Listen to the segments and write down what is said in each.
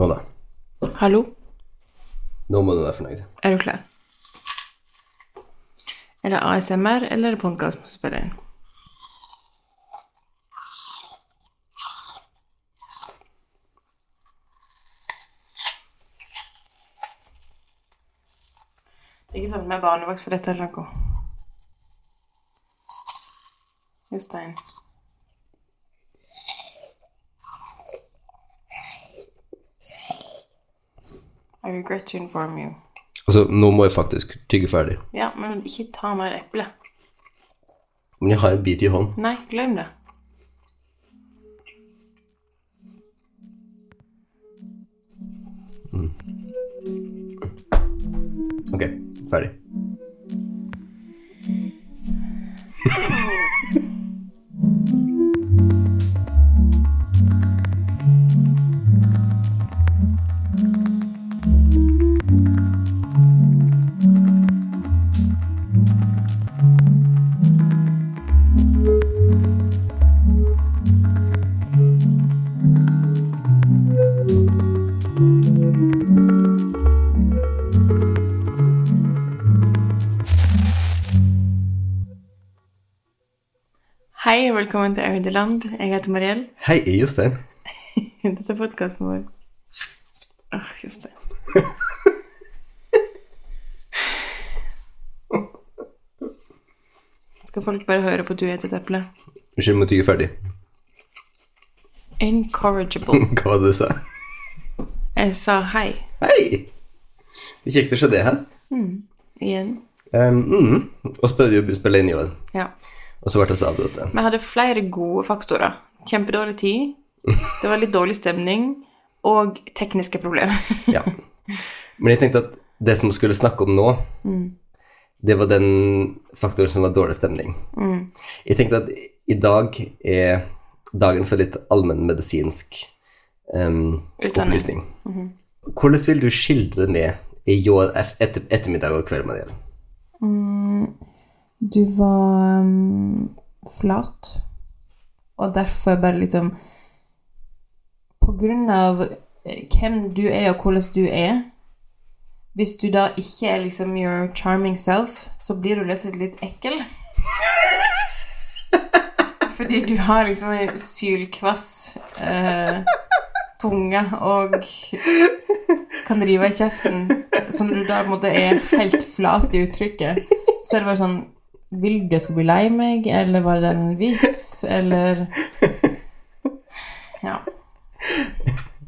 Nå da. Hallo, Nå må du være fornøyd. er du klar? Er det ASMR eller er det podkast som spiller inn? Det er ikke sånn med barnevakt for dette eller noe. Jostein. I regret to inform you. Altså, nå må jeg faktisk tygge ferdig. Ja, men ikke ta mer eple. Men jeg har en bit i hånden. Nei, glem det. Ok, ferdig. Hei og velkommen til Audeland. Jeg heter Mariell. Hei, jeg er Jostein. Dette er podkasten vår. Åh, Jostein. Skal folk bare høre på at du heter et eple? Unnskyld, må tygge ferdig. Incorrigible. Hva var det du sa? Jeg sa hei Hei! Det er kjekt å se det her. igjen. Um, mm. Og spør du vi å spille inn i år, Ja. Og så ble vi avbrutt. Vi hadde flere gode faktorer. Kjempedårlig tid, det var litt dårlig stemning, og tekniske problemer. Ja. Men jeg tenkte at det som vi skulle snakke om nå, det var den faktoren som var dårlig stemning. Jeg tenkte at i dag er dagen for litt allmennmedisinsk um, opplysning. Hvordan vil du skildre med i år etter, ettermiddag og kveld, Marielle? Du var um, flat, og derfor bare liksom På grunn av eh, hvem du er, og hvordan du er Hvis du da ikke er liksom your charming self, så blir du liksom litt ekkel. Fordi du har liksom en sylkvass eh, tunge og kan rive i kjeften, så når du da på en måte er helt flat i uttrykket, så er det bare sånn Vil du jeg skal bli lei meg, eller var det en vits, eller Ja.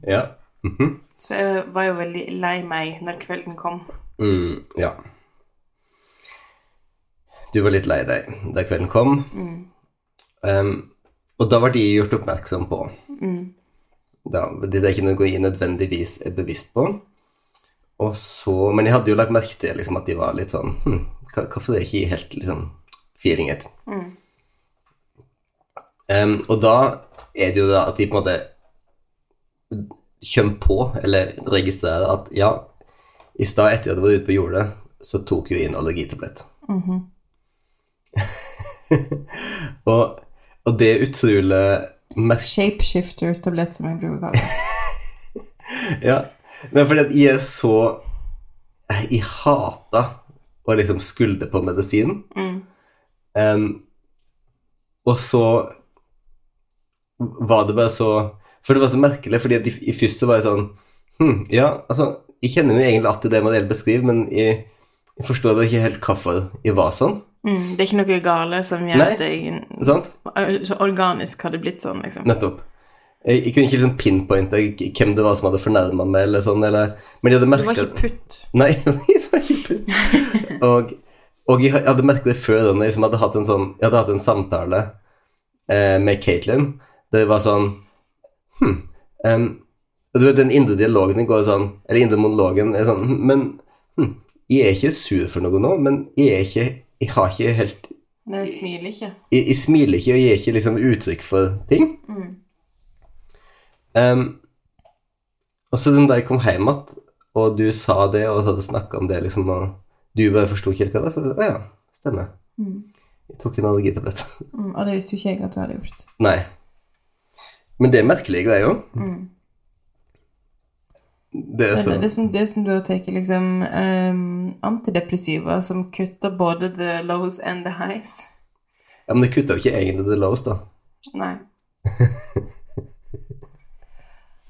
Ja. Så jeg var jo veldig lei meg når kvelden kom. Mm, ja. Du var litt lei deg da kvelden kom. Um, og da var de gjort oppmerksom på da, Det er ikke noe jeg nødvendigvis er bevisst på. Og så, men jeg hadde jo lagt merke til liksom, at de var litt sånn hm, Hvorfor er ikke helt liksom, feeling it? Um, og da er det jo da at de på en måte kommer på, eller registrerer at ja, i stad etter jeg hadde vært ute på jordet, så tok jeg inn allergitablett. og, og det er utrolig Shapeshifter-tablett, som jeg bruker å kalle det. Ja, men fordi at jeg er så Jeg hata å liksom skulde på medisin. Um, og så var det bare så For det var så merkelig, fordi at i, i først så var jeg sånn hm, Ja, altså, jeg kjenner jo egentlig alltid det Mariell beskriver, men jeg, jeg forstår bare ikke helt hvorfor jeg var sånn. Mm, det er ikke noe gale som gjør at jeg Sant? så organisk hadde blitt sånn, liksom. Nettopp. Jeg, jeg kunne ikke liksom pinpointe hvem det var som hadde fornærma meg, eller sånn, eller Men jeg hadde Du var ikke putt. Nei, jeg var ikke putt. Og, og jeg hadde merket det før når jeg liksom hadde hatt en sånn Jeg hadde hatt en samtale eh, med Caitlin. Det var sånn Hm. Um, og du vet, Den indre dialogen din går sånn Eller indre monologen er sånn hm, Men hm, jeg er ikke sur for noe nå, men jeg er ikke Jeg har ikke helt Nei, jeg smiler ikke. jeg, jeg smiler ikke og jeg gir ikke liksom uttrykk for ting. Em, og så da jeg kom hjem igjen, og du sa det, og hadde snakka om det, liksom, og du bare forsto ikke helt hva det var, så å ja, stemmer. Jeg tok en allergitablett. Mm, og det visste jo ikke jeg at du hadde gjort. Nei. Men det er merkelig. Det er Det, så det, det, er som, det er som du har tatt liksom um, antidepressiva som kutter både the lows and the highs. Ja, men det kutter jo ikke egentlig the lows, da. Nei.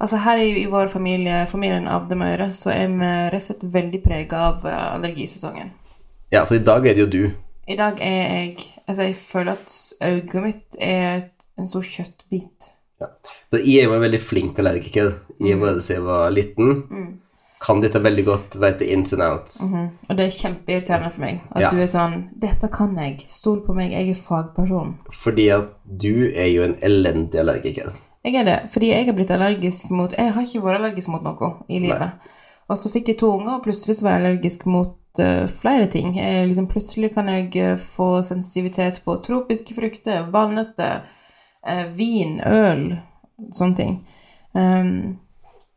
altså her i, i vår familie, familien av de Møre, så er vi rett og slett veldig prega av eh, allergisesongen. Ja, for i dag er det jo du. I dag er jeg Altså, jeg føler at øyet mitt er et, en stor kjøttbit. For jeg var veldig flink allergiker. Jeg var det jeg var liten. Kan dette veldig godt, vet det ins and outs. Mhm. Og det er kjempeirriterende for meg. At Ja. du er sånn 'Dette kan jeg. Stol på meg. Jeg er fagperson'. Fordi at du er jo en elendig allergiker. Jeg er det, fordi jeg er blitt allergisk mot Jeg har ikke vært allergisk mot noe i livet. Og så fikk jeg to unger, og plutselig så var jeg allergisk mot uh, flere ting. Jeg, liksom, plutselig kan jeg eh, få sensitivitet på tropiske frukter, valnøtter, uh, vin, øl, sånne ting. Um,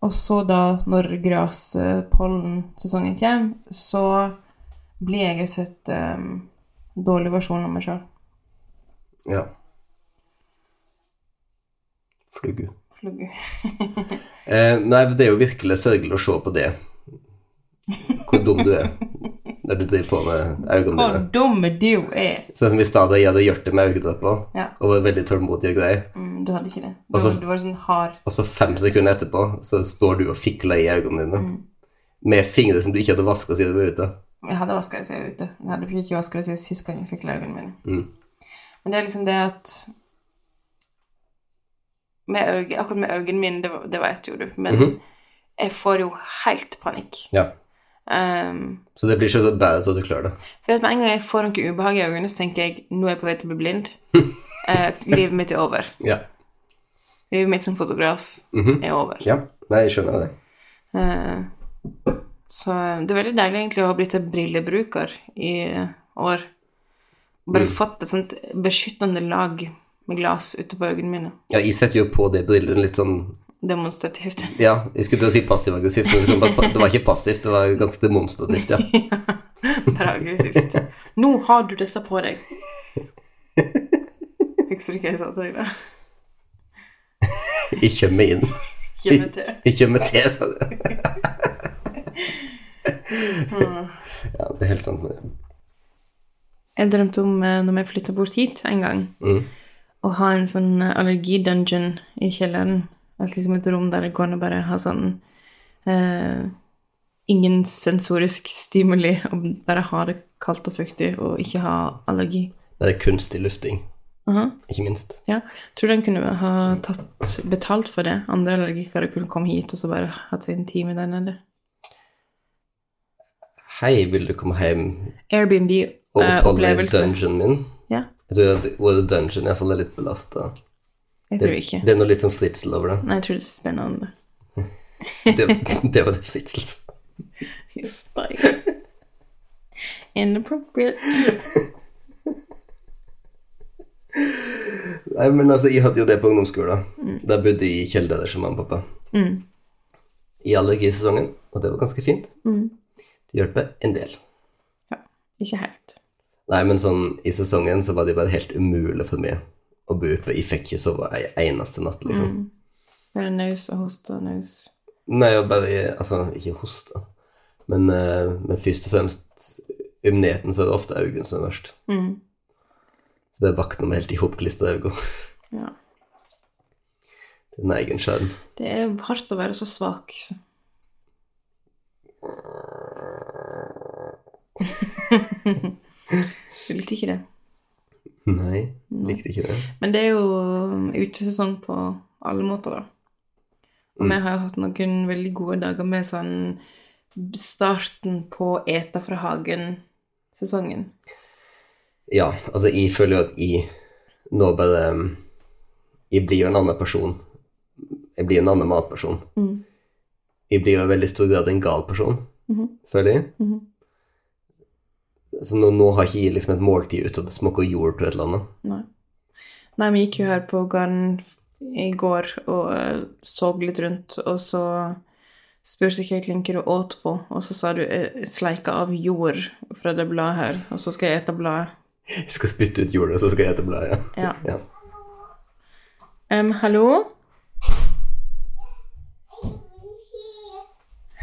og så da, når graspollen-sesongen kommer, så blir jeg sett um, dårlig versjon av meg sjøl. Ja. Flugge. Flugge. Eh, nei, det er jo virkelig sørgelig å se på det. Hvor dum du er når du driver på med øynene Hvor dum du er! Sånn som i stad jeg hadde gjort det med øyedråper Ja. og var veldig tålmodig og grei, Mm, du hadde ikke det. Du, Også, du var sånn hard. og så fem sekunder etterpå så står du og fikler i øynene dine med fingre som du ikke hadde vaska siden du var ute. Jeg hadde vaska det siden jeg var ute. Jeg hadde ikke vaska det siden sist gang jeg fikla øynene mine. Mm. Men det er liksom det at med øye, Akkurat med øynene mine, det, det vet jo du, men Mhm. jeg får jo helt panikk. Ja. Um, Så det blir ikke så bad at du klarer det. for at med en gang jeg får noe ubehag i øynene, så tenker jeg nå er jeg på vei til å bli blind. uh, livet mitt er over. Ja. Livet mitt som fotograf Mhm. er over. ja. Nei, jeg skjønner det. Uh, så det er veldig deilig egentlig å ha blitt en brillebruker i år. Bare fått et sånt beskyttende lag med glass ute på øynene mine. Ja, jeg setter jo på det brillene litt sånn Demonstrativt. Ja, jeg skulle til å si passiv-aggressivt, men jeg det var ikke passivt, det var ganske demonstrativt, ja. Bare aggressivt. Nå har du disse på deg. Husker du hva jeg sa til deg da? Ikke med inn. Kjenner til. Ikke med te, sa du. Ja, det er helt sant. Jeg drømte om, eh, når vi flytta bort hit en gang, Mm. Å ha en sånn eh, allergidungeon i kjelleren. Et, liksom et rom der det går an å bare ha sånn eh, Ingen sensorisk stimuli, og bare ha det kaldt og fuktig og ikke ha allergi. Det er kunstig lufting, Aha. ikke minst. Ja. Tror du den kunne ha tatt betalt for det? Andre allergikere kunne komme hit og så bare hatt seg en time der nede. Hei, vil du komme hjem Airbnb-opplevelse. og oppleve dungeonen min? Jeg tror at ordet dungeon iallfall er litt belasta. jeg tror ikke. Det er noe litt sånn fritsel over det. Nei, jeg tror det er spennende. Det, det var det fritsel. Just like Inappropriate. Nei, men altså, jeg hadde jo det på ungdomsskolen. Der bodde jeg i kjelderen som mamma og pappa. Mm. I allergisesongen, og det var ganske fint. Mm. Det hjelper en del. Ja, ikke helt. Nei, men sånn, i sesongen så var det bare helt umulig for meg å bo oppe. Jeg fikk ikke sove ei eneste natt, liksom. Mm. Bare naus og hoste og naus. Nei, og bare Altså, ikke hoste, men, uh, men først og fremst ymnigheten, så er det ofte øynene som er verst. Mm. Så bare våkner meg helt i hopklista øyne. Ja. Det er en egen skjerm. Det er hardt å være så svak. Du likte ikke det. Nei, likte ikke det. Men det er jo utesesong på alle måter, da. Og vi har jo hatt noen veldig gode dager med sånn starten på Eta fra hagen-sesongen. Ja, altså, jeg føler jo at jeg nå bare um, Jeg blir jo en annen person. Jeg blir en annen matperson. Mm. Jeg blir jo i veldig stor grad en gal person, Mhm. føler jeg. Mhm. Så nå, nå har ikke jeg liksom et måltid ute og det smaker jord på et eller annet. Nei. Nei, vi gikk jo her på gården i går og eh, så litt rundt, og så spurte Caitlin hva du åt på, og så sa du eh, 'sleika av jord' fra det bladet her, og så skal jeg ete bladet. Jeg skal spytte ut jorda, så skal jeg ete bladet. Ja. Ja. Em, hallo?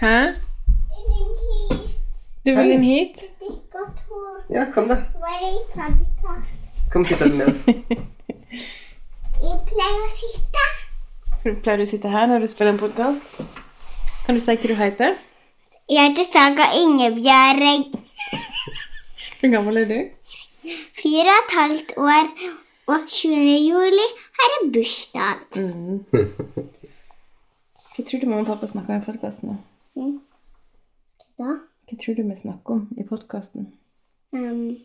Hæ? Du vil inn hit? Ja, kom da. Kom sitt med. Jeg pleier å sitte. Pleier du å sitte her når du spiller en podkast? Kan du si hva du heter? Jeg heter Saga Ingebjørg. Hvor gammel er du? Fire og et halvt år. Og 20. juli har jeg bursdag. Hva tror du mamma og pappa snakker om i podkasten? Da? Hva tror du vi snakker om i podkasten? Um,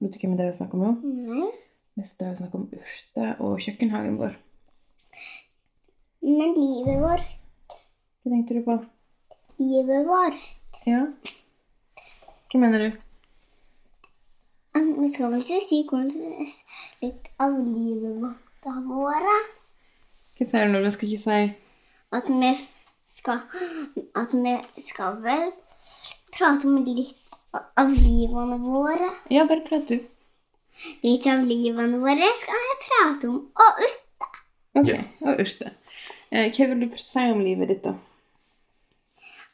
Vet du hvem hva vi snakker om nå? nei. Vi skal snakke om urter og kjøkkenhagen vår. Men livet vårt, Hva tenkte du på? livet vårt Ja? Hva mener du? Vi skal vel ikke si hvordan litt av livet vårt har vært. Hva sier du nå? Du skal ikke si At vi skal At vi skal vel prate om litt av livene våre. Ja, bare prat, du. Litt av livene våre skal jeg prate om. Og urte. Ok. Og urter. Eh, hva vil du si om livet ditt, da?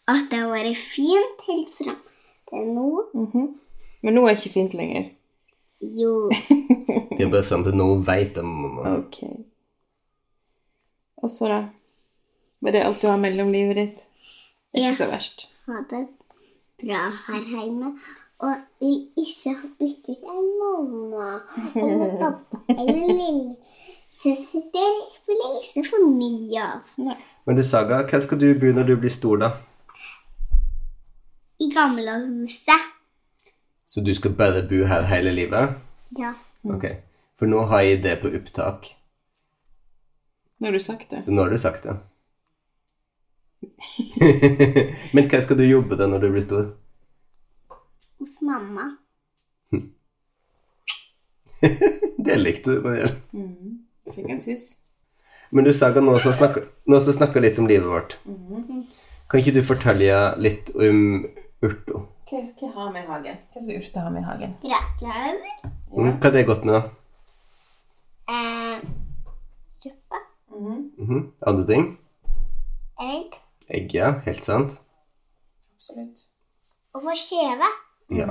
At det har vært fint helt fram til nå. Mhm. Men nå er det ikke fint lenger. Jo. Det er bare fram til nå veit jeg, mamma. Ok. Og så, da? Var det alt du har mellom livet ditt? Det er Ja. ikke så verst. Ha det bra her hjemme. Og vil ikke ha byttet en mamma eller pappa eller lillesøster. Vil jeg ikke få mye av. Nei. Men du, Saga, hva skal du bo når du blir stor, da? I gamlehuset. Så du skal bare bo her hele livet? Ja. Ok. For nå har jeg det på opptak, Nå har du sagt det. så nå har du sagt det. Men hva skal du jobbe til når du blir stor? Hos mamma. Det likte du. Mariel. Fikk en sus. Men du, Saga, nå som snakker, nå som snakker litt om livet vårt. Kan ikke du fortelle litt om urto? Hva, hva har vi i hagen? Hva slags urter har vi i hagen? Graslauer. Mm, Hva er det godt med, da? Eh, suppe. Mhm. Andre ting? Ja. Helt sant. Absolutt. Og på skjeve. Ja.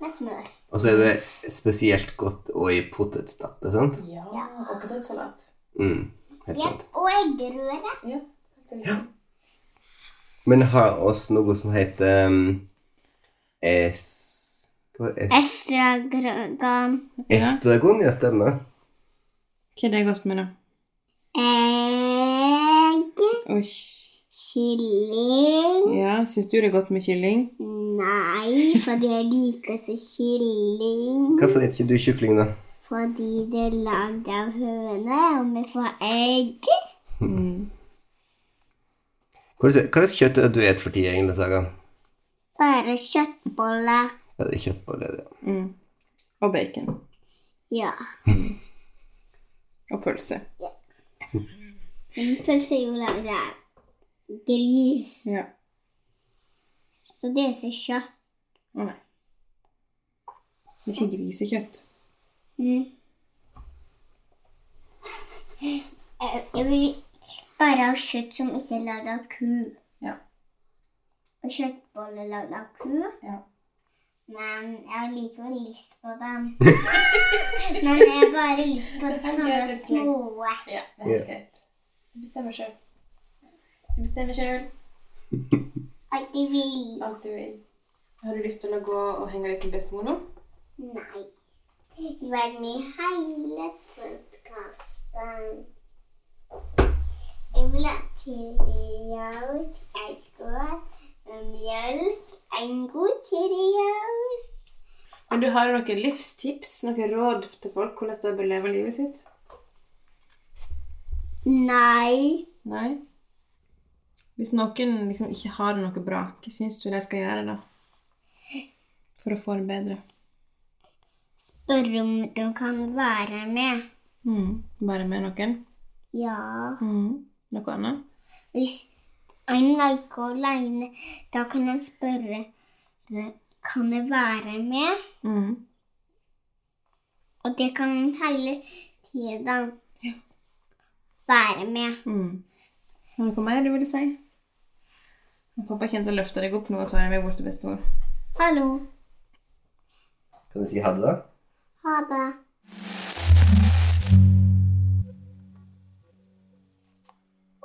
Med smør. Og så er det spesielt godt og i potetstappe, sant? Ja, og potetsalat. Mm, helt sant. Jepp. Og eggerøre. Ja, er. Men har oss noe som heter um, es... Hva er es Estragan. estragon? Ja, stemmer. Hva er det godt med, da? Egg. Oi. Kylling. Ja, syns du det er godt med kylling? Nei, fordi jeg liker ikke kylling. Hvorfor spiser ikke du kykling, da? Fordi det er lagd av høne, og vi får egg. Slags hva slags kjøtt er det du et for tida, egentlig, Saga? Bare kjøttbolle. Ja, det er kjøttboller, ja. Og bacon. Ja. Og pølse. Men pølse er jo lagd av gris. Ja. Så det er ikke kjøtt. Å nei. Det er ikke grisekjøtt. Mm. Jeg vil bare ha kjøtt som ikke er lagd av ku. Ja. Og kjøttboller lagd av ku. Ja. Men jeg har likevel lyst på dem. Men jeg har bare lyst på sånne små. Ja, det er helt greit. Du bestemmer sjøl. Du bestemmer sjøl Alt jeg vil. alt du vil. Har du lyst til å gå og henge litt med bestemor nå? Nei. Vær med i hele podkasten. Jeg vil ha Cheerios. Jeg skal ha mjølk. En god Cheerios. Men du har noen livstips, noen råd til folk hvordan de bør leve livet sitt? Nei. Nei? Hvis noen liksom ikke har det noe bra, hva syns du de skal gjøre da? For å få det bedre? Spørre om de kan være med. Mm. Med noen? Ja. Mm. Noe annet? Hvis en leker alene, da kan han spørre kan jeg være med. Mm. Og det kan han hele tiden være med. Mm. Du noe mer du ville si? Pappa kommer til å løfte deg opp nå og ta deg med bort til bestemor. Hallo. Kan du si ha det, da? Ha det.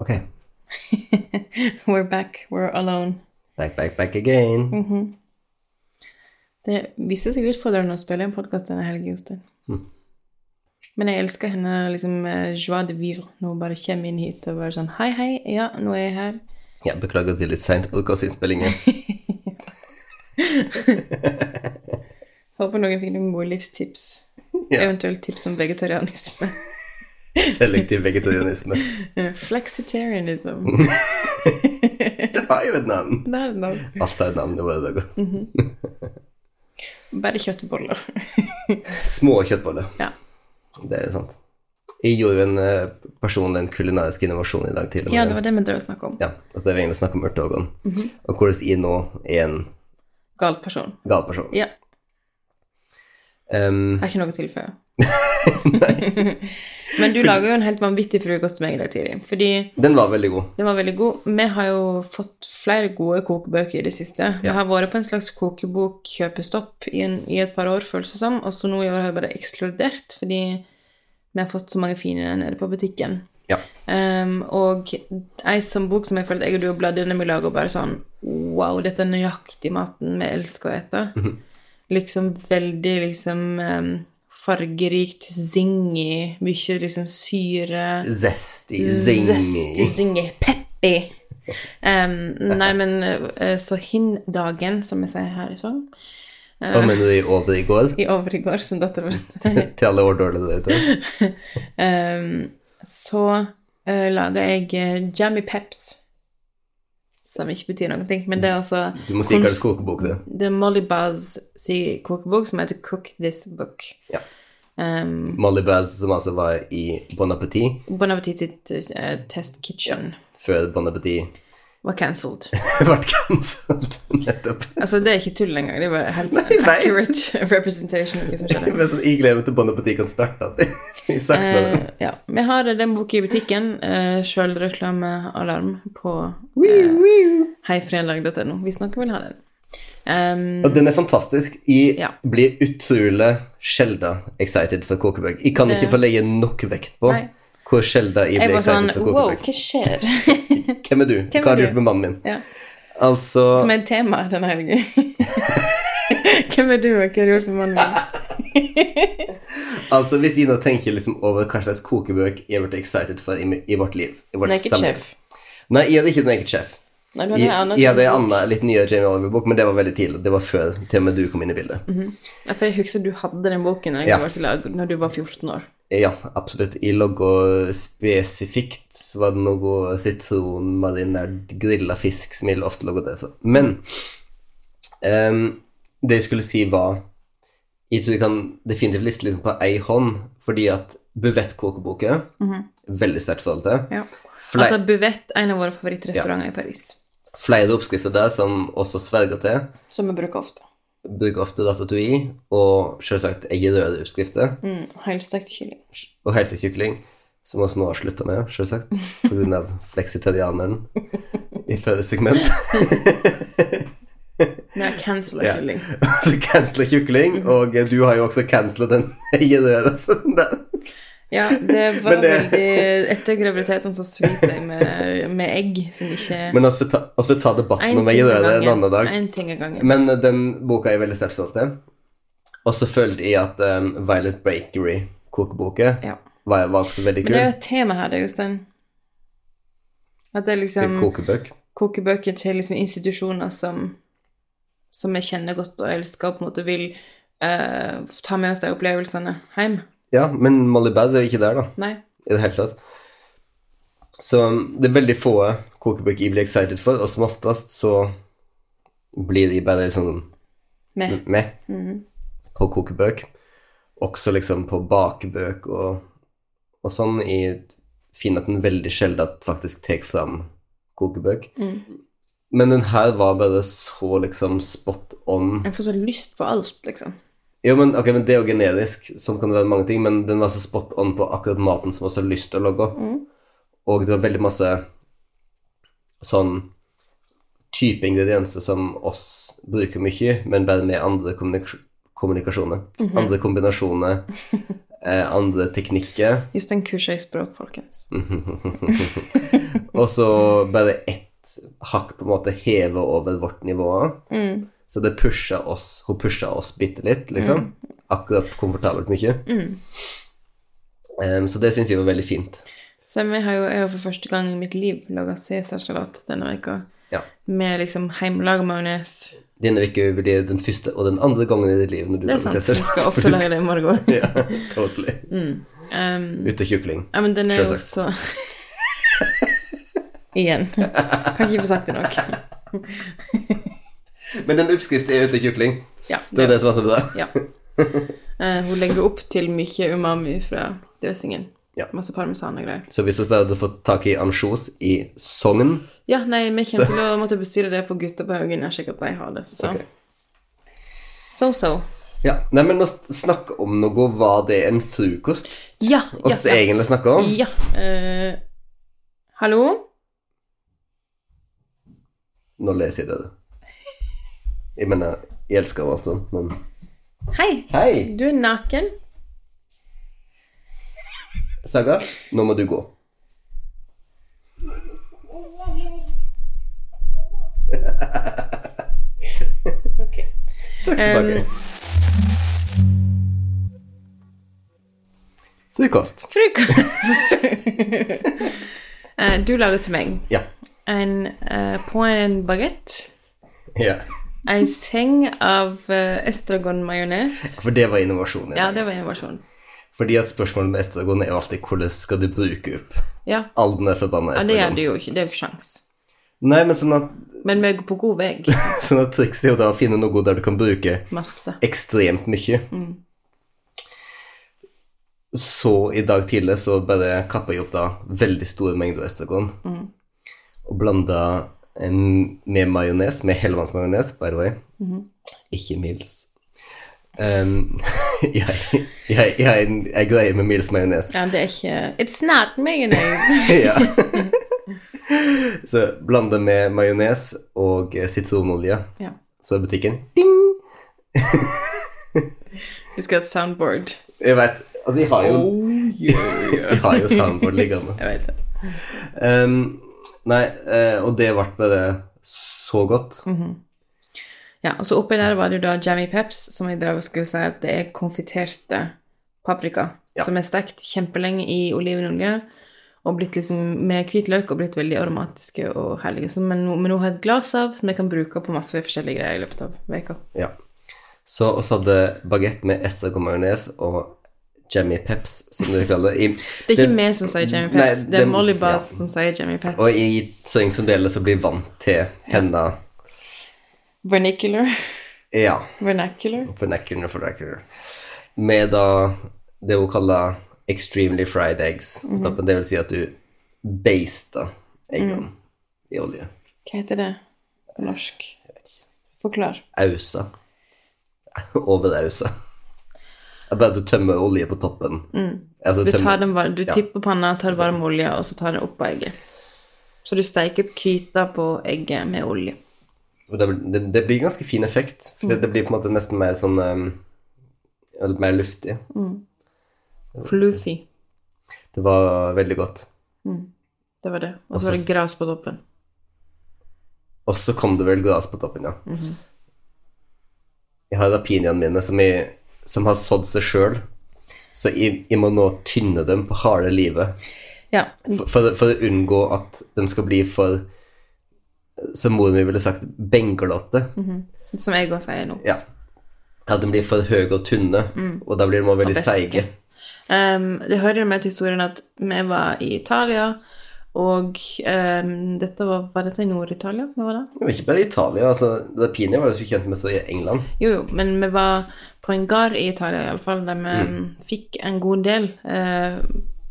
Ok. We're back. We're alone. Back, back, back again. Det viste seg utfordrende å spille en podkast denne helgen, Jostein. Men jeg elsker henne liksom eh, joie de vivre når hun bare kommer inn hit og bare sånn Hei, hei, ja, nå er jeg her. Ja, beklager til litt seint podkastinnspillingen. Håper noen fikk noen gode livstips. Ja. Eventuelt tips om vegetarianisme. Selektiv vegetarianisme. Flexitarianism. Det var jo et navn. Det er et navn. Alt er et navn i våre dager. Bare kjøttboller. Små kjøttboller. ja. Det er sant. Jeg gjorde en person, personlig en kulinarisk innovasjon i dag tidlig. ja, det var det vi drev og snakka om. Ja, at det var egentlig snakke om urteorgan. Og hvordan jeg nå er en Gal person. gal person. Ja. Um, har ikke noe å tilføye. Men du lager jo en helt vanvittig frokost til meg i dag tidlig. Fordi den var veldig god. den var veldig god. Vi har jo fått flere gode kokebøker i det siste. Vi har vært på en slags kokebokkjøpestopp i, en, i et par år, føles det som. Og så nå i år har jeg bare ekskludert fordi vi har fått så mange fine nede på butikken. Ja. Um, og ei sånn bok som jeg følte jeg og du har bladd gjennom i lag og bare sånn Wow, dette er nøyaktig maten vi elsker å ete. Mhm. Liksom veldig liksom um, fargerikt, zingy, mye liksom syre. Zesty, Zesty, zingy. zingy, peppy. Um, nei, men uh, så hin-dagen, som vi sier her i Sogn, Hva mener du i over i går? i over i går, som dattera vår Til alle årdårlige der um, så uh, laga jeg uh, Jammy Peps, som ikke betyr noen ting, men det er altså Du må si hva slags kokebok det er. Det er Molly Buzz sin kokebok som heter Cook This Book. Ja. Um, Molly Baz, som altså var i Bon Appetit, bon Appetit sitt uh, Test Kitchen før Bon Appetit var cancelled. ble cancelled. Nettopp. Altså, det er ikke tull engang. Det er bare helt Nei, accurate representation som skjedde. Men sånn, jeg gleder meg til Bon Appetit kan starte. Det. Eh, ja. Vi har den boka i butikken. Eh, Sjølreklamealarm på eh, heifrenlag.no hvis noen vil ha den. Um, Og den er fantastisk. Jeg Ja. blir utrolig sjelden excited for kokebøker. Jeg kan ikke få legge nok vekt på Nei. Hvor sjelden jeg ble var sånn excited for Wow, kokebøker. hva skjer? Hvem er du? Hvem Hva har er du gjort med mannen min? ja. Altså Som er et tema denne helgen. Hvem er du, og hva har du gjort med mannen min? Altså, hvis jeg nå tenker liksom over hva slags kokebøk jeg blitt excited for i, i vårt liv i vårt Naked samliv. Chef. Nei, jeg hadde ikke Naked Chef. Nei, Jeg, jeg hadde en annen, litt nyere Jamie Oliver-bok, men det var veldig tidlig. Det var før til og med du kom inn i bildet. Ja, for jeg husker du hadde den boken når, Ja. var til når du var 14 år. Ja, absolutt. I logga spesifikt så var det noe sitronmarinert grilla fisk som jeg ofte logga det. Men um, det jeg skulle si, var Jeg tror jeg kan definitivt liste liksom på ei hånd, fordi at Buvett-kokeboka Veldig sterkt forhold til. Ja. Altså Buvett, en av våre favorittrestauranter i Paris. Flere oppskrifter der som også sverger til. Som vi bruker ofte. Bruker ofte ratatouille og selvsagt eggerøre oppskrifter. Mm, Helstekt kylling. Og helt kylling, som også nå har slutta med, selvsagt, av fleksitarianeren i førre segment. Vi har kylling. Ja. kylling. Så cancela kykling, og du har jo også cancela den eggerøre. så den- Ja, det var det- veldig Etter graviditeten så sliter jeg med, med egg som ikke Men vi får ta, oss ta debatten om egg i det en annen dag. En ting av gangen. Men eh, den boka er jeg veldig sterkt stolt til. Og så følte jeg at um, Violet Bakery-kokeboka Ja. var, var også veldig Men det er jo et tema her, det, Jostein. At det er liksom kokebøk. kokebøker til liksom institusjoner som som jeg kjenner godt og elsker, og på en måte vil uh, ta med oss de opplevelsene hjem. Ja, men Molly Baz er jo ikke der, da. Nei. i det hele tatt. Så um, det er veldig få kokebøker jeg blir excited for, og som oftest så blir de bare sånn Med. med på kokebøk. Også liksom på bakebøk og, og sånn. Jeg finner at den veldig sjelden faktisk tar fram kokebøk. Men den her var bare så liksom spot on. Jeg får så lyst på alt, liksom. Jo, men, okay, men det er jo generisk, sånn kan det være mange ting, men den var så spot on på akkurat maten som også har lyst til å logge. Og det var veldig masse sånn type ingredienser som oss bruker mye, men bare med andre kommunik kommunikasjoner. Andre kombinasjoner, eh, andre teknikker. Just en kurs i språk, folkens. Og så bare ett hakk på en måte heve over vårt nivå. Så det pusha oss Hun pusha oss bitte litt, liksom. Akkurat komfortabelt mye. Em, så det syns jeg var veldig fint. Så jeg har jo, jeg har for første gang i mitt liv laga cæsarsalat denne veka Ja. med liksom hjemmelaga majones. Denne uka blir den første og den andre gangen i ditt liv når du Det er lager. Jeg skal også lage det i morgen. Ja, totally. Um, Ute kjukling. ja, men den er jo så Igjen. Kan ikke få sagt det nok. Men den oppskriften er ute kjukling. Ja, Det er det som er så bra. ja. Uh, hun legger opp til mye umami fra dressingen. Ja. Masse parmesan og greier. Så hvis du bare hadde fått tak i ansjos i Sogn Ja, nei, vi kommer til å måtte bestille det på Gutta på Haugen. Jeg har sikker at de har det. Så okay. so, so. Ja, nei, men å snakke om noe, var det en frokost Ja, ja, oss ja. egentlig snakker om? Ja. Uh, hallo? Nå leser jeg det. Jeg mener, jeg elsker alt sånt, men Hei. Hei, Du er naken. Saga, nå må du gå. Ok. Takk tilbake. Frokost. Frokost. Eh, du lager til meg Ja. en uh, på en bagett. ja. Ei seng av estragon-majones. For det var innovasjonen. Ja, det var innovasjon. Fordi at spørsmålet med estragon er jo alltid hvordan skal du bruke opp Ja, all den forbanna ja det gjør du jo ikke. Det er jo ikke sjans. Nei, men sånn at, Men vi er på god vei. sånn at trikset er jo da å finne noe der du kan bruke Masse. ekstremt mye. Så i dag tidlig så bare kappa jeg opp da veldig store mengder estragon og blanda med majones, med helvannsmajones, by the way. Ikke Mils. Um, jeg, jeg, jeg, en- jeg greier med Mils majones. Ja, det er ikke It's not mayonnaise. ja. Så blanda med majones og eh, sitronolje. Ja. Så er butikken ding! Vi skal ha et soundboard. Jeg vet Altså, jeg har jo, jeg har jo soundboard liggende. Jeg vet det. Um, nei, eh, og det ble det så godt. Ja, og så oppi der var det jo da Jammy Peps, som jeg drev og skulle si at det er konfiterte paprika, Ja. som er stekt kjempelenge i olivenolje, og blitt liksom med hvitløk og blitt veldig aromatiske og herlige, som jeg nå, nå har et glass av, som jeg kan bruke på masse forskjellige greier i løpet av veka. Ja. Så også hadde bagett med estragon-majones og Jammy Peps, som du kaller det. I, Det er ikke vi som sier Jemmy Peps, Nei, det er Molly Bass ja. som sier Jemmy Peps. Og jeg så deler, så blir vant til henne. Vernacular. Ja. Vernacular. Vernacular, vernacular. Med da det hun kaller extremely fried eggs. Mm -hmm. Det vil si at du baster eggene i olje. Hva heter det på norsk? Forklar. Ausa. Over ausa. Det er bare du tømmer olje på toppen. Altså, Du, tar den, du tipper panna, tar varm olje, og så tar den opp på egget. Så du steiker opp hvita på egget med olje. Det, det, det blir ganske fin effekt. For det, det blir på en måte nesten mer sånn um, mer luftig. Floofy. Det var veldig godt. Det var det. Og så var det gras på toppen. Og så kom det vel gras på toppen, ja. Jeg har rapiniene mine som, jeg, som har sådd seg sjøl, så jeg, jeg må nå tynne dem på harde livet Ja. for, for, for å unngå at de skal bli for Som moren min ville sagt, benglete. Som jeg også sier nå. Ja. At de blir for høye og tynne, og da blir de også veldig seige. Um, det hører med til historien at vi var i Italia, og um, dette var, var dette i Nord-Italia? Hva var da? Det var ikke bare i Italia. altså Rapini var jo så kjent med så i England. Jo, jo, men vi var på en gard i Italia iallfall, der vi Mm. fikk en god del uh,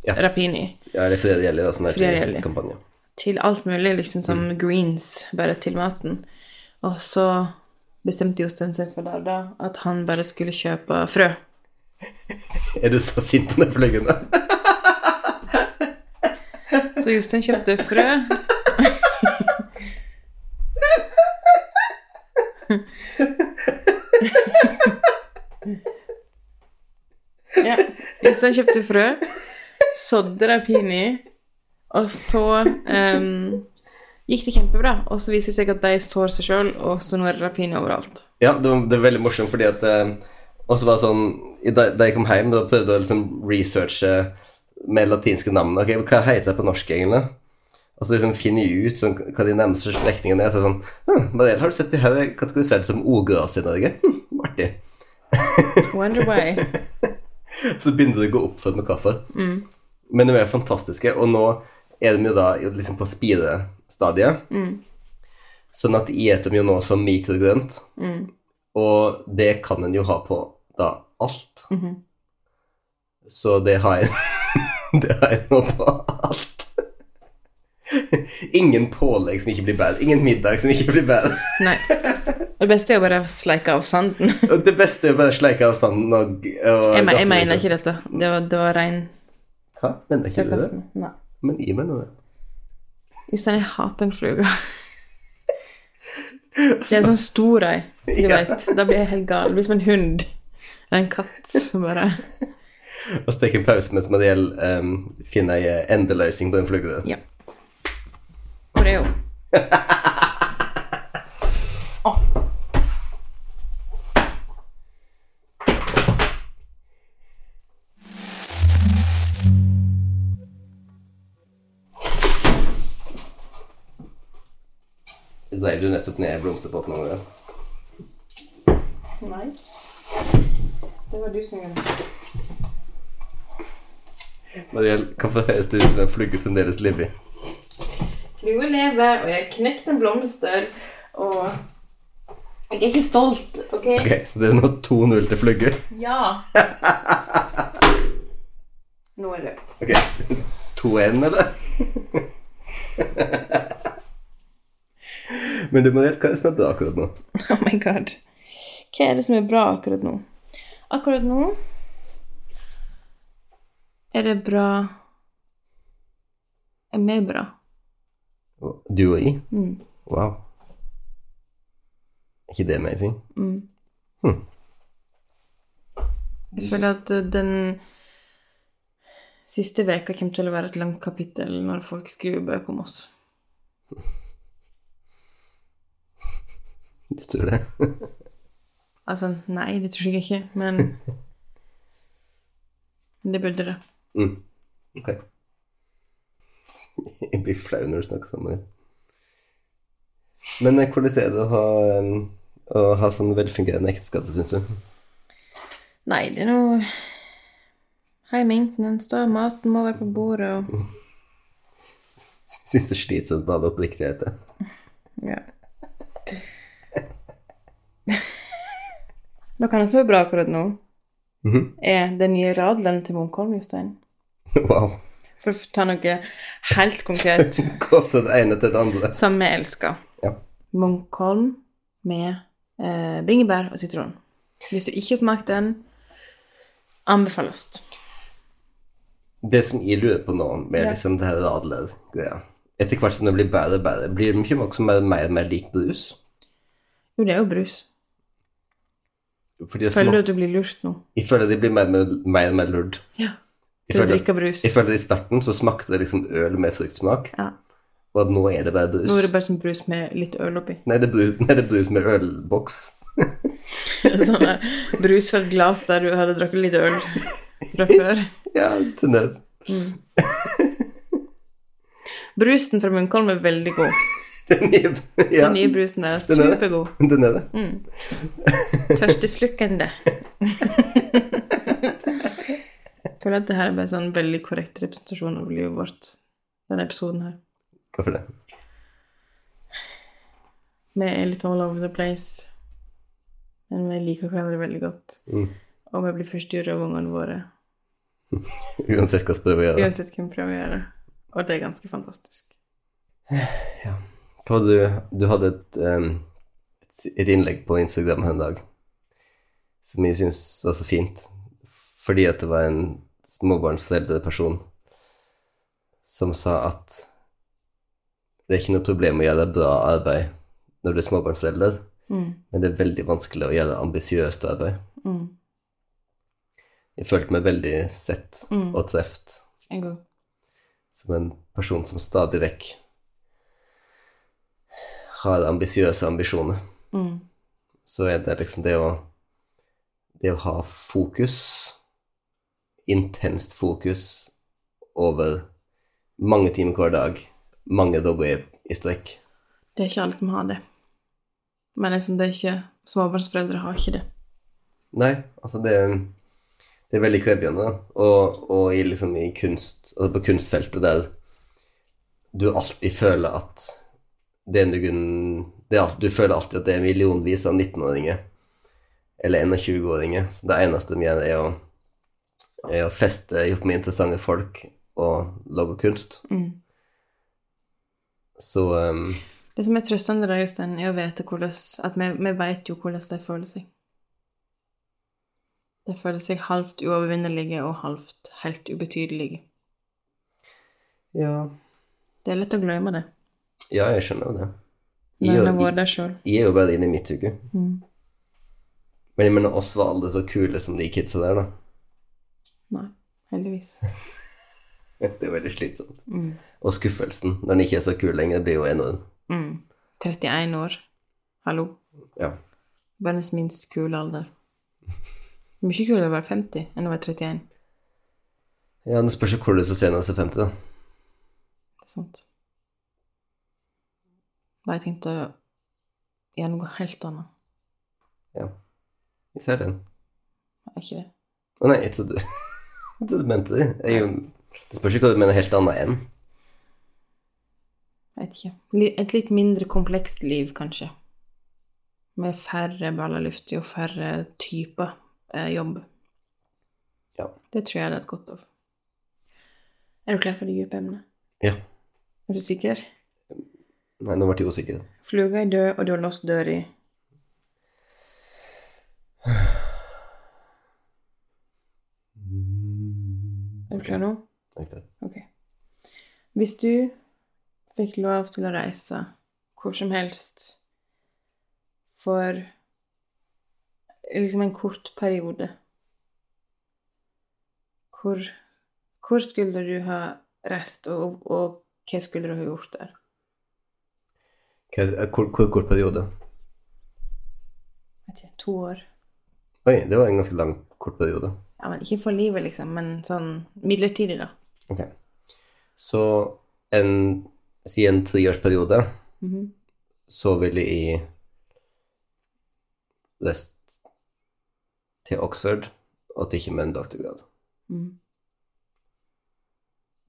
Ja. rapini. Ja, eller Fredjelli, da, som er til kampanje. til alt mulig, liksom som Mm. greens, bare til maten. Og så bestemte Jostein seg for der da at han bare skulle kjøpe frø. Er du så sint på den fløyene? Så Jostein kjøpte frø. ja. Jostein kjøpte frø, sådde det pinlig, og så um, gikk det kjempebra. Og så viser det seg at de sår seg sjøl, og så nå er det rapine overalt. Ja, det var, det var veldig morsomt, fordi at eh, um, Og så var det sånn Da jeg kom hjem, da prøvde jeg å liksom researche uh, med latinske navn. Ok, Hva heter det på norsk, egentlig? Og så liksom finner jeg ut sånn, hva de nærmeste slektningene er. Så er sånn hm, Mariel, har du sett de her er kategorisert som ogras i Norge? Hm, artig. Wonder why. Så begynte det å gå opp for med kaffe. Men de er fantastiske, og nå er de jo da liksom på spirestadiet. Sånn at jeg spiser dem jo nå som mikrogrønt. Og det kan en jo ha på da alt. Så det har jeg Det på alt. Ingen pålegg som ikke blir bad. Ingen middag som ikke blir bad. Nei. Det beste er å bare sleike av sanden. Det beste er å bare sleike avstanden og, og Jeg, men, jeg mener ikke dette. Det var, det var rein Hva? Mener ikke du det? Nei. Men jeg mener det. Jostein, jeg hater en fluge. Det er sånn stor ei, du Ja. veit. Da blir jeg helt gal. Det blir som en hund. Eller en katt som bare Og så tar en pause mens Mariell um, finner ei endeløsning på den flugga. Ja. Hvor er hun? Å. Du nettopp ned blomsterbåten? Nei. Det var du som gjorde det. Mariell, hvorfor høres det ut som en flugge fremdeles lever? Flua lever, og jeg knekte en blomster, og jeg er ikke stolt, OK? Ok, så det er nå 2-0 til flugge? Ja. Nå er det Ok, 2-1, eller? Men du, Mariell, hva er det som er bra akkurat nå? Oh my god. Hva er det som er bra akkurat nå? Akkurat nå er det bra Er vi bra? Du og jeg? Mm. Wow. Er ikke det amazing? Jeg føler at eh, den siste veka kommer til å være et langt kapittel når folk skriver bøker om oss. Du tror det? Altså, nei, det tror jeg ikke, men Men det burde det. Mm. Ok. Jeg blir flau når du snakker sånn. Mariell. Men eh, hvordan er det å ha, um, å ha sånn velfungerende ekteskap, syns du? Nei, det er noe High maintenance, da. Maten må være på bordet, og Syns det er slitsomt med all oppriktigheten? Ja. Noe annet som er bra akkurat nå, Mhm. er den nye radleren til Munkholm, Jostein. Wow. For å ta noe helt konkret Gå fra det ene til det andre. som vi elsker. Ja. Munkholm med eh, bringebær og sitron. Hvis du ikke har smakt den, anbefales. Det som jeg lurer på nå, med Ja. liksom det her radler-greia Etter hvert som det blir bedre og bedre, blir det ikke også mer og mer lik brus? Jo, det er jo brus. Føler du at du blir lurt nå? jeg føler det blir mer, og mer lurt. Ja. Å føler, drikke brus. jeg føler I starten så smakte det liksom øl med fruktsmak, Ja. og at nå er det bare brus. Nå er det bare som brus med litt øl oppi. Nei, det er brus, nei, det er brus med ølboks. sånn brus fra et glass der du hadde drukket litt øl fra før. Ja, til nød. Brusen fra Munkholm er veldig god. Den nye, ja, Den nye brusen er er supergod. den er det. Tørsteslukkende. Jeg føler at det her er bare sånn veldig korrekt representasjon av livet vårt, denne episoden her. Hvorfor det? Vi er litt all over the place, men vi liker hverandre veldig godt. Mm. Og vi blir forstyrra av ungene våre, Uansett hva vi prøver å gjøre. uansett hvem vi prøver å gjøre. Og det er ganske fantastisk. Ja. Du, du hadde et, et, innlegg på Instagram en dag som jeg syns var så fint, fordi at det var en småbarnsforeldreperson som sa at det er ikke noe problem å gjøre bra arbeid når du er småbarnsforelder, Mm. men det er veldig vanskelig å gjøre ambisiøst arbeid. Mm. Jeg følte meg veldig sett og truffet. Som en person som stadig vekk har ambisiøse ambisjoner. Mm. Så er det liksom det å Det å ha fokus, intenst fokus, over mange timer hver dag, mange dager i, strekk. Det er ikke alle som har det. Men liksom, det er ikke Småbarnsforeldre har ikke det. Nei, altså det, det er veldig krevende. Og, og i, liksom, i kunst, altså på kunstfeltet der du alltid føler at det ene grunnen det er, at Du føler alltid at det er millionvis av 19-åringer eller 21-åringer. Så det eneste de gjør, er å, er å feste opp med interessante folk og lage kunst. Mm. Så um, Det som er trøstende, da, Jostein, er å vite hvordan At vi, vi vet jo hvordan de føler seg. De føler seg halvt uovervinnelige og halvt helt ubetydelige. ja. Det er lett å glemme det ja, jeg skjønner jo det. Jeg, en har jeg, vært der sjøl. jeg er jo bare inne i mitt hode. Mm. Men jeg mener, oss var alle så kule som de kidsa der, da. Nei, heldigvis. Det er veldig slitsomt. Mm. Og skuffelsen når den ikke er så kul lenger, blir jo enorm. Mm. 31 år. Hallo. Ja. Verdens minst kule alder. Mye kulere å være 50 enn å være 31. ja, det spørs jo hvor du skal se når du er 50, da. Det er sant. Da har jeg tenkt å gjøre noe helt annet. Ja. Jeg ser den. Er ikke det? Å nei, jeg trodde jeg trodde du mente det. Jeg, det spørs ikke hva du mener helt annet enn. Jeg vet ikke. Et litt mindre komplekst liv, kanskje. Med færre baller luftig og færre typer eh, jobb. Ja. Det tror jeg det er et godt av. Er du klar for det dype emnet? Ja. Er du sikker? Nei, nå ble jeg usikker. Fluga er død, og du har låst døra. Er du klar nå? Jeg er klar. Ok. Hvis du fikk lov til å reise hvor som helst for liksom en kort periode, hvor, hvor skulle du ha reist, og, og hva skulle du ha gjort der? Hvor hvor kort periode? Vet ikke, to år? Oi, det var en ganske lang, kort periode. Ja, men ikke for livet, liksom, men sånn midlertidig, da. Ok. Så en, si en treårsperiode, Mhm. så ville jeg lest til Oxford og til ikke med en doktorgrad. Mm.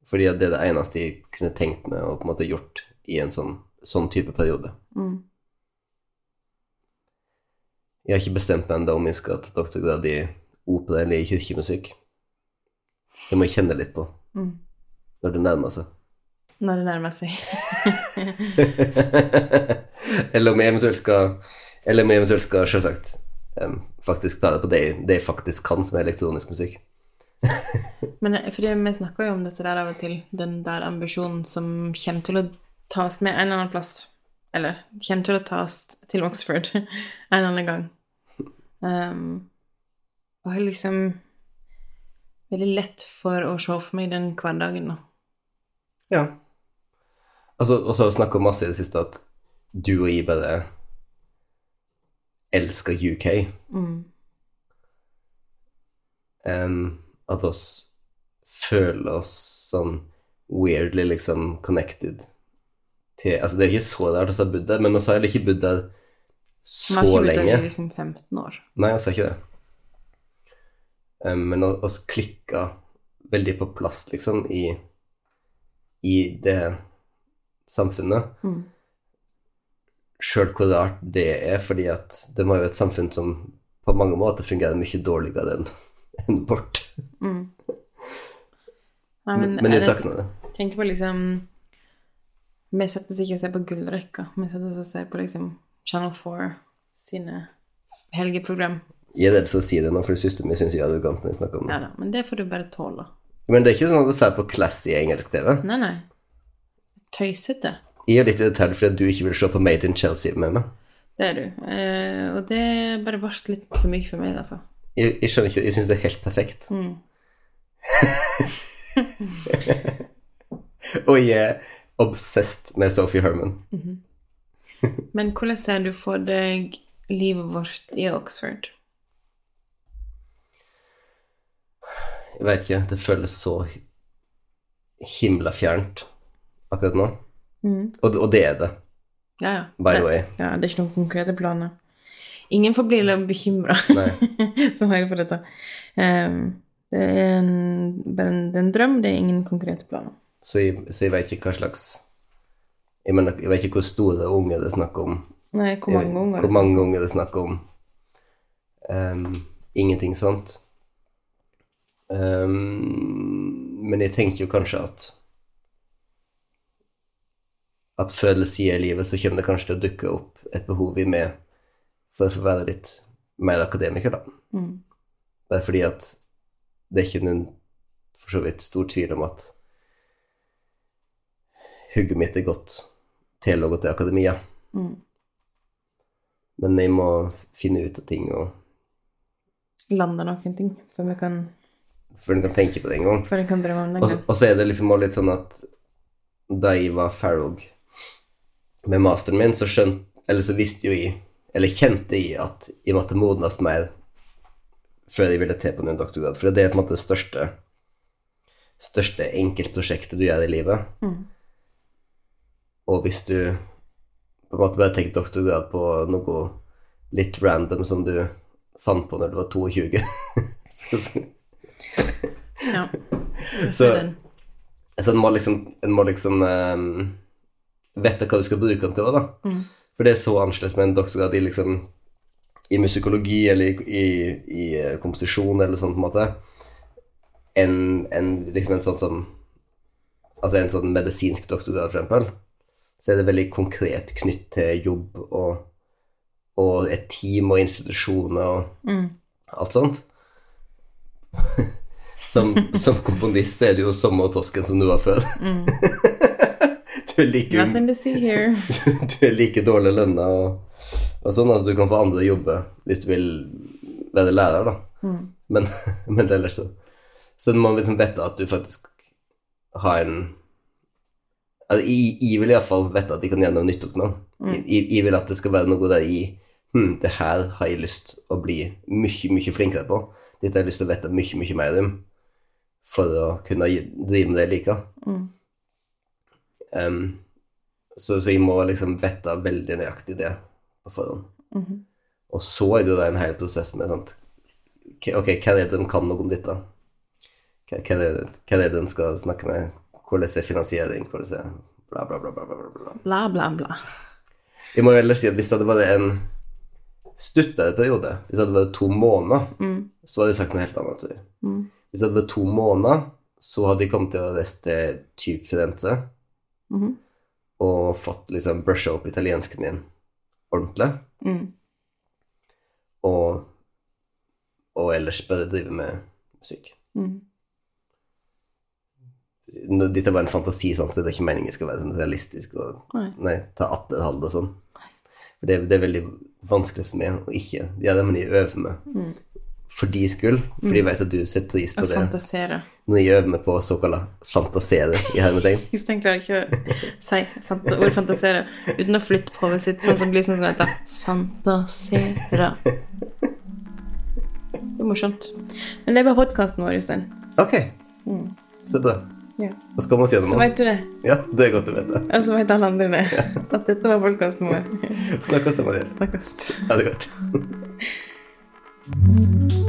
Fordi det er det eneste jeg kunne tenkt meg å på en måte gjort i en sånn, sånn type periode. Mm. Jeg har ikke bestemt meg ennå om jeg skal ta doktorgrad i opera eller i kirkemusikk. Det må jeg kjenne litt på mm. når det nærmer seg. Når det nærmer seg. eller om jeg eventuelt skal Eller om jeg eventuelt skal selvsagt um, faktisk ta det på det, det jeg faktisk kan, som er elektronisk musikk. Men eh, fordi vi snakker jo om dette der av og til, den der ambisjonen som kommer til å tas med en eller annen plass. Eller kommer til å tas til Oxford en eller annen gang. Um, og jeg har liksom veldig lett for å se for meg den hverdagen, nå. Ja. Altså, og så har vi snakka masse i det siste at du og jeg bare elsker UK. Mm. Um, at oss føler oss sånn weirdly liksom connected til Altså, det er ikke så rart å ha bodd der, men vi har heller ikke bodd der Vi Man har ikke bodd der lenge. i liksom 15 år. Nei, vi har ikke det. Um, men oss klikka veldig på plass, liksom, i, i det samfunnet. Mm. Sjøl hvor rart det er, fordi at det var jo et samfunn som på mange måter fungerer mye dårligere enn en vårt. Mm. Nei, Men, men, jeg det- savner det. Tenk på liksom Vi setter oss ikke og ser på gullrekka. Vi setter oss og ser på liksom Channel 4 sine helgeprogram. Jeg er redd for å si det nå, for søsteren min syns jeg er arrogant når jeg snakker om det. Ja da, men det får du bare tåle. Men det er ikke sånn at du ser på classy engelsk TV. Nei, nei. Tøysete. Jeg er litt irritert fordi du ikke vil se på Made in Chelsea med meg. Det er du. Eh, og det bare ble litt for mye for meg, altså. Jeg, jeg skjønner ikke Jeg syns det er helt perfekt. Mm. Og jeg obsessed med Sophie Herman. Men hvordan ser du for deg livet vårt i Oxford? Jeg vet ikke, det føles så himla fjernt akkurat nå. Og, og det er det, Ja, ja. by the Det- way. Ja, det er ikke noen konkrete planer. Ingen får bli bekymra som hører på dette. Um, det, er en, det er en drøm, det er ingen konkrete planer. Så jeg, så jeg vet ikke hva slags jeg, mener, jeg vet ikke hvor store unger det er snakk om. Nei, hvor mange unger? Hvor mange unger det er snakk om. Um, ingenting sånt. Um, men jeg tenker jo kanskje at at før eller siden i livet så kommer det kanskje til å dukke opp et behov i meg for å få være litt mer akademiker, da. Mm. Bare fordi at det er ikke noen for så vidt stor tvil om at hugget mitt er godt til å gå til akademia. Mm. Men jeg må finne ut av ting og Lande noen ting før vi kan, før en kan tenke på det en gang. før jeg kan drømme om det en gang. og så er det liksom også litt sånn at da jeg var farrog med masteren min, så skjønte Eller så visste jo jeg, eller kjente jeg at jeg måtte modnes mer før jeg ville til på en doktorgrad. For det er på en måte det største største enkeltprosjektet du gjør i livet. Mm. Og hvis du på en måte bare tenker doktorgrad på noe litt random som du fant på når du var 22 så, så, Ja. Så- Så en må liksom, en må liksom um, vite hva du skal bruke den til òg, da. Mm. For det er så annerledes med en doktorgrad i liksom i musikologi eller i, i, i eh, komposisjon eller sånn på en måte enn en, liksom en sånn sånn Altså en sånn medisinsk doktorgrad, for eksempel, så er det veldig konkret knytt til jobb og, og et team og institusjoner og Mm. alt sånt. som, som komponist er det jo samme tosken som du var før. du, er like, du er like dårlig lønna og, og sånn at du kan få andre jobber hvis du vil være lærer, da. Men, men ellers så Så du må liksom vite at du faktisk har en altså, jeg, jeg vil iallfall vite at jeg kan gjøre noe nytt opp nå. Jeg, jeg, jeg vil at det skal være noe der jeg hm, det her har jeg lyst å bli mye, mye flinkere på. Dette har jeg lyst til å vite mye, mye mer om for å kunne drive med det jeg liker. Mm. Um, så, så jeg må liksom vite veldig nøyaktig det på forhånd. Mhm. Og så er det jo da en hel prosess med sånt Ok, ok, hva er det de kan noe om dette? Hva, hva, er det, hva er det de skal snakke med? Hvordan er finansiering? Hvordan er bla, bla, bla, bla, bla, bla, bla. Bla, bla, bla. Jeg må jo ellers si at hvis det hadde vært en stuttere periode, hvis det hadde vært to måneder, Mm. så hadde jeg sagt noe helt annet. Mm. Hvis det hadde vært to måneder, så hadde jeg kommet til å reise til typ Firenze Mhm. og fått liksom brusha opp italiensken min ordentlig, Mm. og, og ellers bare drive med musikk. Mm. er bare var en fantasi, sånn, så det er ikke meningen skal være sånn realistisk og Nei. nei, ta atterhold og sånn. For det, det er veldig vanskelig for meg å ikke Ja, det, må jeg med. Mm. for de skyld, for de vet at du setter pris på og det fantasere. når jeg øver meg på såkalla fantasere i hermetegn. Jeg klarer ikke å si fant ord 'fantasere' uten å flytte på hodet sitt, sånn som blir sånn som heter 'fantasere'. Det er morsomt. Men det bare podkasten vår, Jostein. Ok, så bra. Ja. Da skal vi oss Så gjennom den. vet du det. Ja, det er godt å vite. Og så vet alle andre det. At dette var podkasten vår. Snakkes Mariell. Snakkes. Ha det godt.